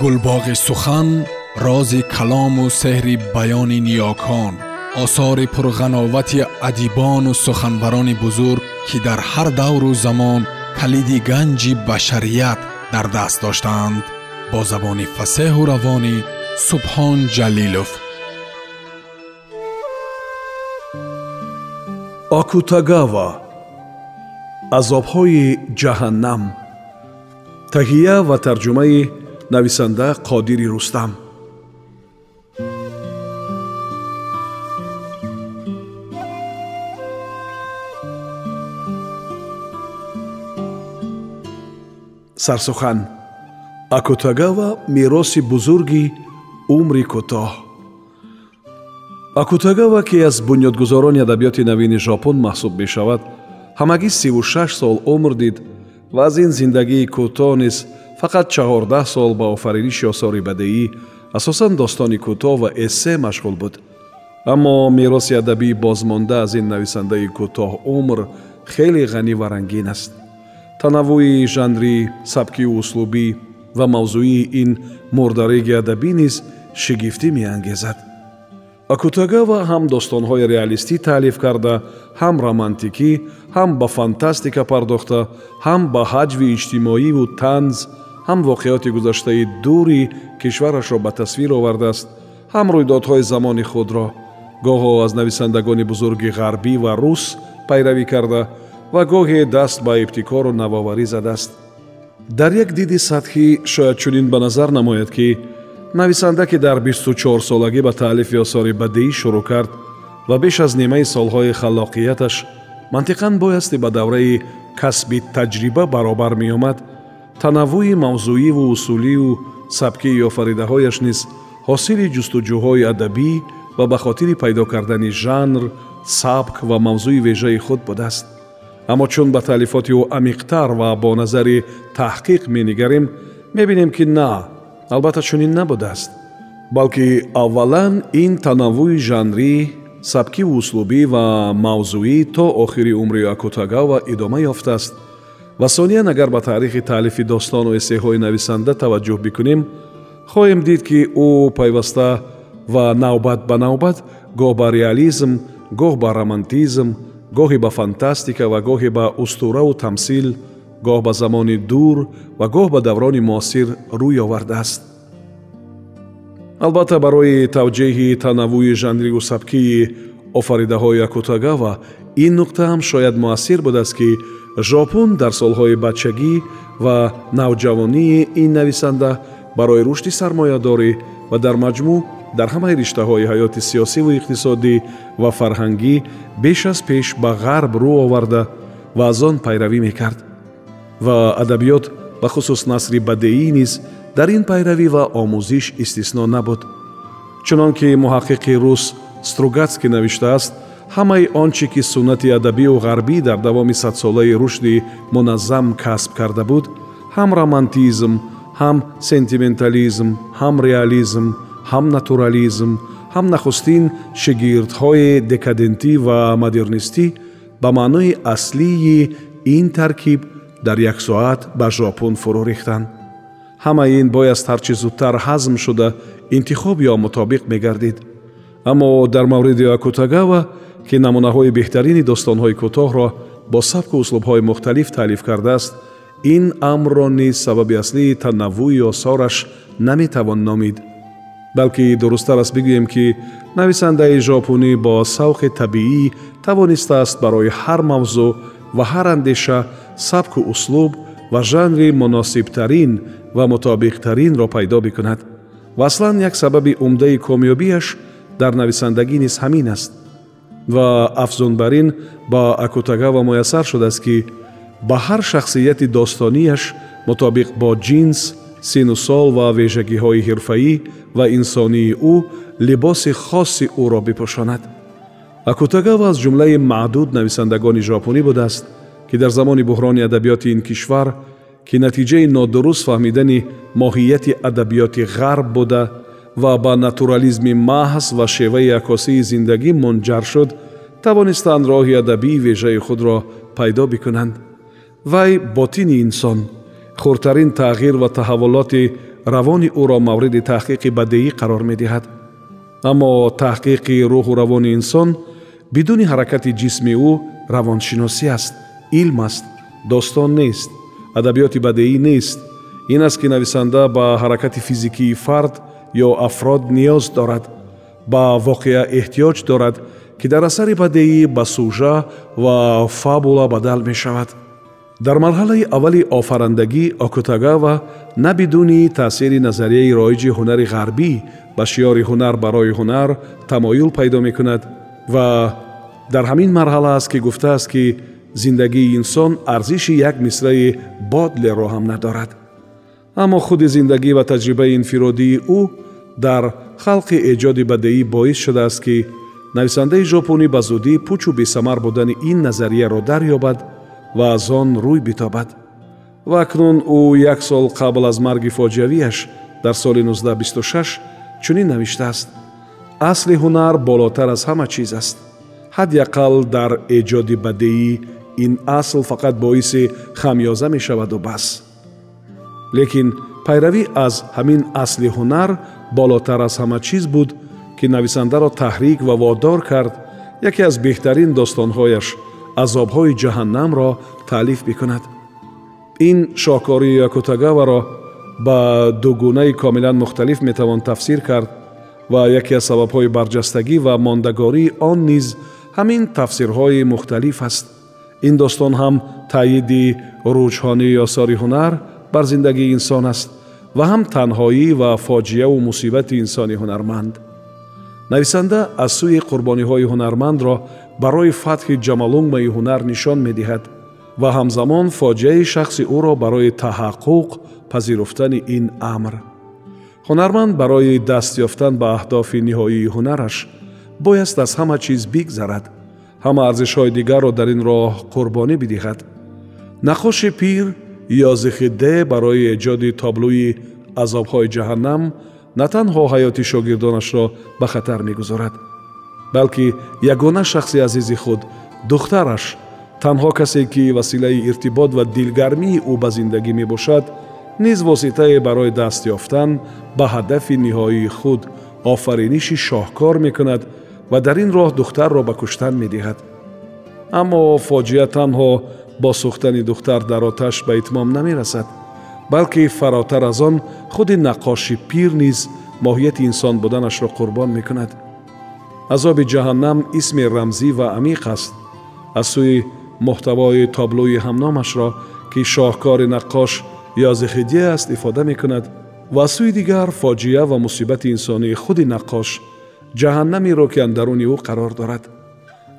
гулбоғи сухан рози калому сеҳри баёни ниёкон осори пурғановати адибону суханбарони бузург ки дар ҳар давру замон калиди ганҷи башарият дар даст доштаанд бо забони фасеҳу равонӣ субҳон ҷалилов. Окутагава азобҳои ҷаҳаннам. Таҳия ва тарҷумаи нависанда қодири рустам. Сарсухан акутагава мероси бузурги умри кӯтоҳ акутагава ки аз бунёдгузорони адабиёти навини жопон маҳсуб мешавад ҳамагӣ сиву шаш сол умр дид ва аз ин зиндагии кӯтоҳ низ фақат чаҳордаҳ сол ба офариниши осори бадеӣ асосан достони кӯтоҳ ва эссе машғул буд. Аммо мероси адабии бозмонда аз ин нависандаи кӯтоҳ умр хеле ғанӣ ва рангин аст. Танаввуи жанрӣ сабкию услубӣ ва мавзӯии ин мурдареги адабӣ низ шигифтӣ меангезад. Акутагава ҳам достонҳои реалистӣ таълиф карда ҳам романтикӣ ҳам ба фантастика пардохта ҳам ба ҳаҷви иҷтимоиву танз ҳам воқеоти гузаштаи дури кишварашро ба тасвир овардааст ҳам рӯйдодҳои замони худро. Гоҳо аз нависандагони бузурги ғарбӣ ва рус пайравӣ карда ва гоҳе даст ба ибтикору навоварӣ задааст. Дар як диди сатҳӣ шояд чунин ба назар намояд ки нависанда ки дар бисту чорсолагӣ ба таълифи осори бадеӣ шурӯъ кард ва беш аз нимаи солҳои халлоқияташ мантиқан боясти ба давраи касби таҷриба баробар меомад танаввуи мавзӯиву усулию сабкии офаридаҳояш низ ҳосили ҷустуҷӯҳои адабӣ ва ба хотири пайдо кардани жанр сабк ва мавзӯи вежаи худ будааст. Аммо чун ба таълифоти ӯ амиқтар ва бо назари таҳқиқ менигарем мебинем ки на албатта чунин набудааст. Балки аввалан ин танаввуи жанрӣ сабкиву услубӣ ва мавзӯӣ то охири умри акутагава идома ёфтааст ва сониян агар ба таърихи таълифи достону эссеҳои нависанда таваҷҷӯҳ бикунем хоҳем дид ки ӯ пайваста ва навбат ба навбат гоҳ ба реализм гоҳ ба романтизм гоҳе ба фантастика ва гоҳе ба устураву тамсил гоҳ ба замони дур ва гоҳ ба даврони муосир рӯй овардааст албатта барои тавҷеҳи танаввуи жанриву сабкии офаридаҳои акутагава ин нуқта ҳам шояд муассир будааст ки жопун дар солҳои бачагӣ ва навҷавонии ин нависанда барои рушди сармоядорӣ ва дар маҷмӯъ дар ҳамаи риштаҳои ҳаёти сиёсиву иқтисодӣ ва фарҳангӣ беш аз пеш ба ғарб рӯ оварда ва аз он пайравӣ мекард. Ва адабиёт бахусус насри бадеӣ низ дар ин пайравӣ ва омӯзиш истисно набуд. Чунон ки муҳаққиқи рус стругатский навиштааст ҳамаи он чи ки суннати адабию ғарбӣ дар давоми садсолаи рушди муназзам касб карда буд ҳам романтизм ҳам сентиментализм ҳам реализм ҳам натурализм ҳам нахустин шигирдҳои декадентӣ ва модернистӣ ба маънои аслии ин таркиб дар як соат ба жопун фурӯ рехтанд ҳамаи ин бояст ҳарчи зудтар ҳазм шуда интихоб ё мутобиқ мегардид. Аммо дар мавриди акутагава ки намунаҳои беҳтарини достонҳои кӯтоҳро бо сабку услубҳои мухталиф таълиф кардааст ин амрро низ сабаби аслии танаввуи осораш наметавон номид. Балки дурусттар аст бигӯем ки нависандаи жопунӣ бо савқи табиӣ тавонистааст барои ҳар мавзӯъ ва ҳар андеша сабку услуб ва жанри муносибтарин ва мутобиқтаринро пайдо бикунад. Ва аслан як сабаби умдаи комёбиаш дар нависандагӣ низ ҳамин аст ва афзун бар ин ба акутагава муяссар шудааст ки ба ҳар шахсияти достониаш мутобиқ бо ҷинс сину сол ва вежагиҳои ҳирфаӣ ва инсонии ӯ либоси хоси ӯро бипӯшонад акутагава аз ҷумлаи маъдуд нависандагони жопонӣ будааст ки дар замони буҳрони адабиёти ин кишвар ки натиҷаи нодуруст фаҳмидани моҳияти адабиёти ғарб буда ва ба натурализми маҳз ва шеваи акосии зиндагӣ мунҷар шуд тавонистанд роҳи адабии вежаи худро пайдо бикунанд. Вай ботини инсон хурдтарин тағйир ва таҳаввулоти равони ӯро мавриди таҳқиқи бадеӣ қарор медиҳад. Аммо таҳқиқи рӯҳу равони инсон бидуни ҳаракати ҷисми ӯ равоншиносӣ аст илм аст достон нест адабиёти бадеӣ нест. Ин аст ки нависанда ба ҳаракати физикии фард ё афрод ниёз дорад ба воқеа эҳтиёҷ дорад ки дар асари бадеӣ ба сужа ва фабула бадал мешавад. Дар марҳалаи аввали офарандагӣ окутагава на бидуни таъсири назарияи роиҷи ҳунари ғарбӣ ба шиёри ҳунар барои ҳунар тамоюл пайдо мекунад ва дар ҳамин марҳала аст ки гуфтааст ки зиндагии инсон арзиши як мисраи бодлеро ҳам надорад аммо худи зиндагӣ ва таҷрибаи инфиродии ӯ дар халқи эҷоди бадеӣ боис шудааст ки нависандаи жопонӣ ба зудӣ пӯчу бесамар будани ин назарияро дарёбад ва аз он рӯй битобад. Ва акнун ӯ як сол қабл аз марги фоҷиавияш дар соли 1926 чунин навиштааст. Асли ҳунар болотар аз ҳама чиз аст. Ҳадди ақал дар эҷоди бадеӣ ин асл фақат боиси хамёза мешаваду бас лекин пайравӣ аз ҳамин асли ҳунар болотар аз ҳама чиз буд ки нависандаро таҳрик ва водор кард яке аз беҳтарин достонҳояш азобҳои ҷаҳаннамро таълиф бикунад ин шоҳкории якутагаваро ба дугунаи комилан мухталиф метавон тафсир кард ва яке аз сабабҳои барҷастагӣ ва мондагории он низ ҳамин тафсирҳои мухталиф аст ин достон ҳам таъиди рӯҷҳонии осори ҳунар бар зиндагии инсон аст ва ҳам танҳоӣ ва фоҷиаву мусибати инсони ҳунарманд. Нависанда аз сӯи қурбониҳои ҳунармандро барои фатҳи ҷамалунгмаи ҳунар нишон медиҳад ва ҳамзамон фоҷиаи шахси ӯро барои таҳаққуқ пазируфтани ин амр. Ҳунарманд барои даст ёфтан ба аҳдофи ниҳоии ҳунараш бояст аз ҳама чиз бигзарад ҳама арзишҳои дигарро дар ин роҳ қурбонӣ бидиҳад. Нақоши пир ё зихидде барои эҷоди таблӯи азобҳои ҷаҳаннам на танҳо ҳаёти шогирдонашро ба хатар мегузорад балки ягона шахси азизи худ духтараш танҳо касе ки василаи иртибот ва дилгармии ӯ ба зиндагӣ мебошад низ воситае барои даст ёфтан ба ҳадафи ниҳоии худ офариниши шоҳкор мекунад ва дар ин роҳ духтарро ба куштан медиҳад. Аммо фоҷиа танҳо бо сӯхтани духтар дар оташ ба итмом намерасад балки фаротар аз он худи наққоши пир низ моҳияти инсон буданашро қурбон мекунад азоби ҷаҳаннам исми рамзӣ ва амиқ аст аз сӯи муҳтавои таблӯи ҳамномашро ки шоҳкори наққош ёзихидия истифода мекунад ва аз сӯи дигар фоҷиа ва мусибати инсонии худи наққош ҷаҳаннамеро ки андаруни ӯ қарор дорад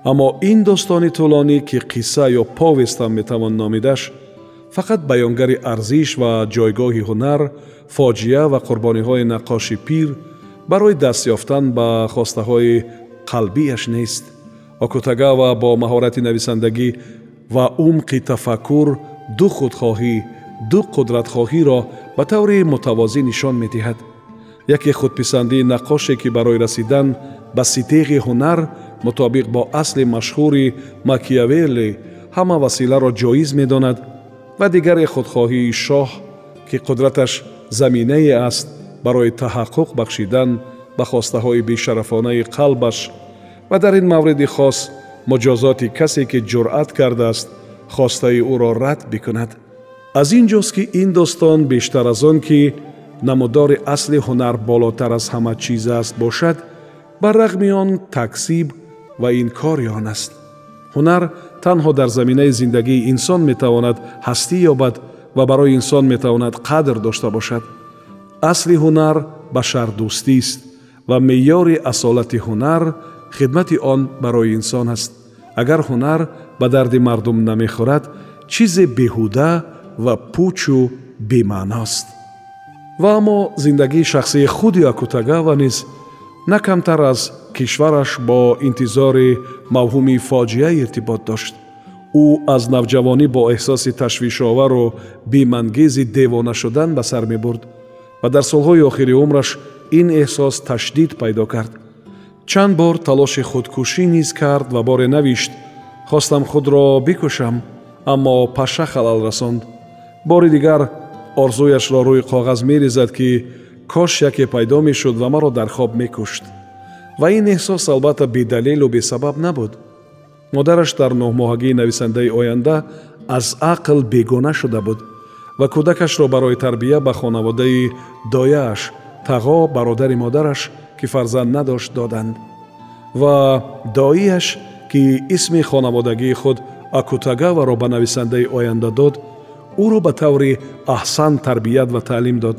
аммо ин достони тӯлонӣ ки қисса ё повестам метавон номидаш фақат баёнгари арзиш ва ҷойгоҳи ҳунар фоҷиа ва қурбониҳои наққоши пир барои даст ёфтан ба хостаҳои қалбияш нест. Окутагава бо маҳорати нависандагӣ ва умқи тафаккур ду худхоҳӣ ду қудратхоҳиро ба таври мутавозӣ нишон медиҳад яке худписандии наққоше ки барои расидан ба ситеғи ҳунар мутобиқ бо асли машҳури макиявелли ҳама василаро ҷоиз медонад ва дигаре худхоҳии шоҳ ки қудраташ заминае аст барои таҳаққуқ бахшидан ба хостаҳои бешарафонаи қалбаш ва дар ин мавриди хос муҷозоти касе ки ҷуръат кардааст хостаи ӯро рад бикунад аз ин ҷост ки ин достон бештар аз он ки намудори асли ҳунар болотар аз ҳама чиз аст бошад бар рағми он таксиб ва инкори он аст ҳунар танҳо дар заминаи зиндагии инсон метавонад ҳастӣ ёбад ва барои инсон метавонад қадр дошта бошад асли ҳунар башардӯстист ва меъёри асолати ҳунар хидмати он барои инсон аст агар ҳунар ба дарди мардум намехӯрад чизе беҳуда ва пӯчу бемаъност ва аммо зиндагии шахсии худи акутагава низ на камтар аз кишвараш бо интизори мавҳуми фоҷиа иртибот дошт. Ӯ аз навҷавонӣ бо эҳсоси ташвишовару бемангези девона шудан ба сар мебурд ва дар солҳои охири умраш ин эҳсос ташдид пайдо кард. Чанд бор талоши худкушӣ низ кард ва боре навишт хостам худро бикушам аммо паша халал расонд. Бори дигар орзуяшро рӯи коғаз мерезад ки кош яке пайдо мешуд ва маро дар хоб мекушт. Ва ин эҳсос албатта бедалелу бесабаб набуд. Модараш дар ноҳмоҳагии нависандаи оянда аз ақл бегона шуда буд ва кӯдакашро барои тарбия ба хонаводаи дояаш тағо бародари модараш ки фарзанд надошт доданд. Ва доияш ки исми хонаводагии худ акутагаваро ба нависандаи оянда дод ӯро ба таври аҳсан тарбият ва таълим дод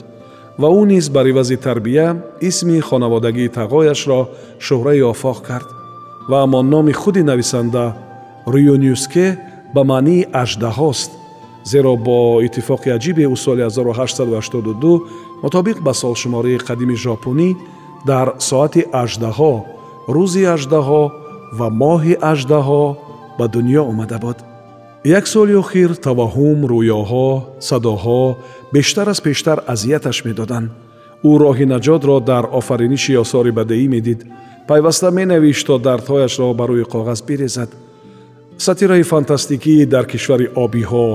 ва ӯ низ бар ивази тарбия исми хонаводагии тағояшро шӯҳраи офоқ кард. Ва аммо номи худи нависанда рюнюске ба маънии аждаҳост зеро бо иттифоқи аҷибе ӯ соли 1882 мутобиқ ба солшумории қадими жопунӣ дар соати аждаҳо рӯзи аждаҳо ва моҳи аждаҳо ба дунё омада буд як соли охир таваҳум рӯёҳо садоҳо бештар аз пештар азияташ медоданд. Ӯ роҳи наҷотро дар офариниши осори бадеӣ медид. Пайваста менавишт то дардҳояшро ба рӯи коғаз бирезад. Сатираи фантастикӣ дар кишвари обиҳо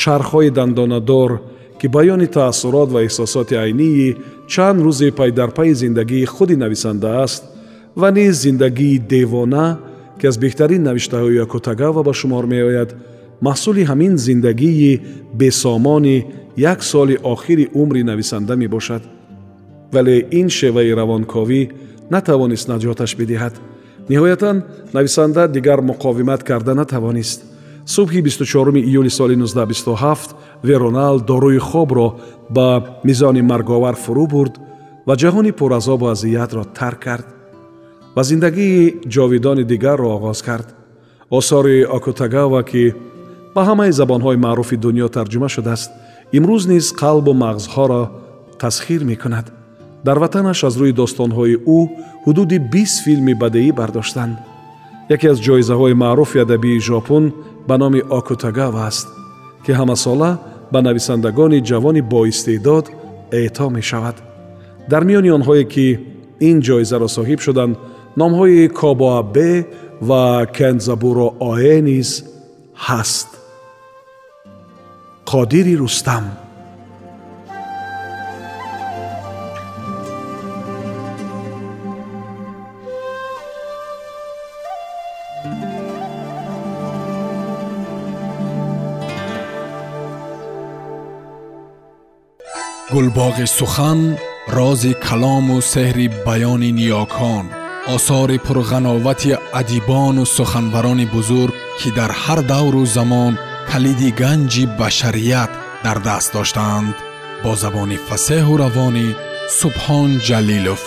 чархҳои дандонадор ки баёни таассурот ва эҳсосоти айнии чанд рӯзи пайдарпайи зиндагии худи нависанда аст ва низ зиндагии девона ки аз беҳтарин навиштаҳои акутагава ба шумор меояд маҳсули ҳамин зиндагии бесомони як соли охири умри нависанда мебошад. Вале ин шеваи равонковӣ натавонист наҷоташ бидиҳад. Ниҳоятан нависанда дигар муқовимат карда натавонист. Субҳи 24 июли соли 1927 веронал дорӯи хобро ба мизони марговар фурӯ бурд ва ҷаҳони пуразобу азиятро тарк кард ва зиндагии ҷовидони дигарро оғоз кард. Осори окутагава ки ба ҳамаи забонҳои маъруфи дунё тарҷума шудааст имрӯз низ қалбу мағзҳоро тасхир мекунад. Дар ватанаш аз рӯи достонҳои ӯ ҳудуди бист филми бадеӣ бардоштанд. Яке аз ҷоизаҳои маъруфи адабии жопун ба номи окутагава аст ки ҳамасола ба нависандагони ҷавони боистеъдод эъто мешавад. Дар миёни онҳое ки ин ҷоизаро соҳиб шуданд номҳои кобоабе ва кензабуро оэ низ ҳаст қодири рустам гулбоғи сухан рози калому сеҳри баёни ниёкон осори пурғановати адибону суханбарони бузург ки дар ҳар давру замон калиди ганҷи башарият дар даст доштаанд. Бо забони фасеҳу равонӣ субҳон ҷалилов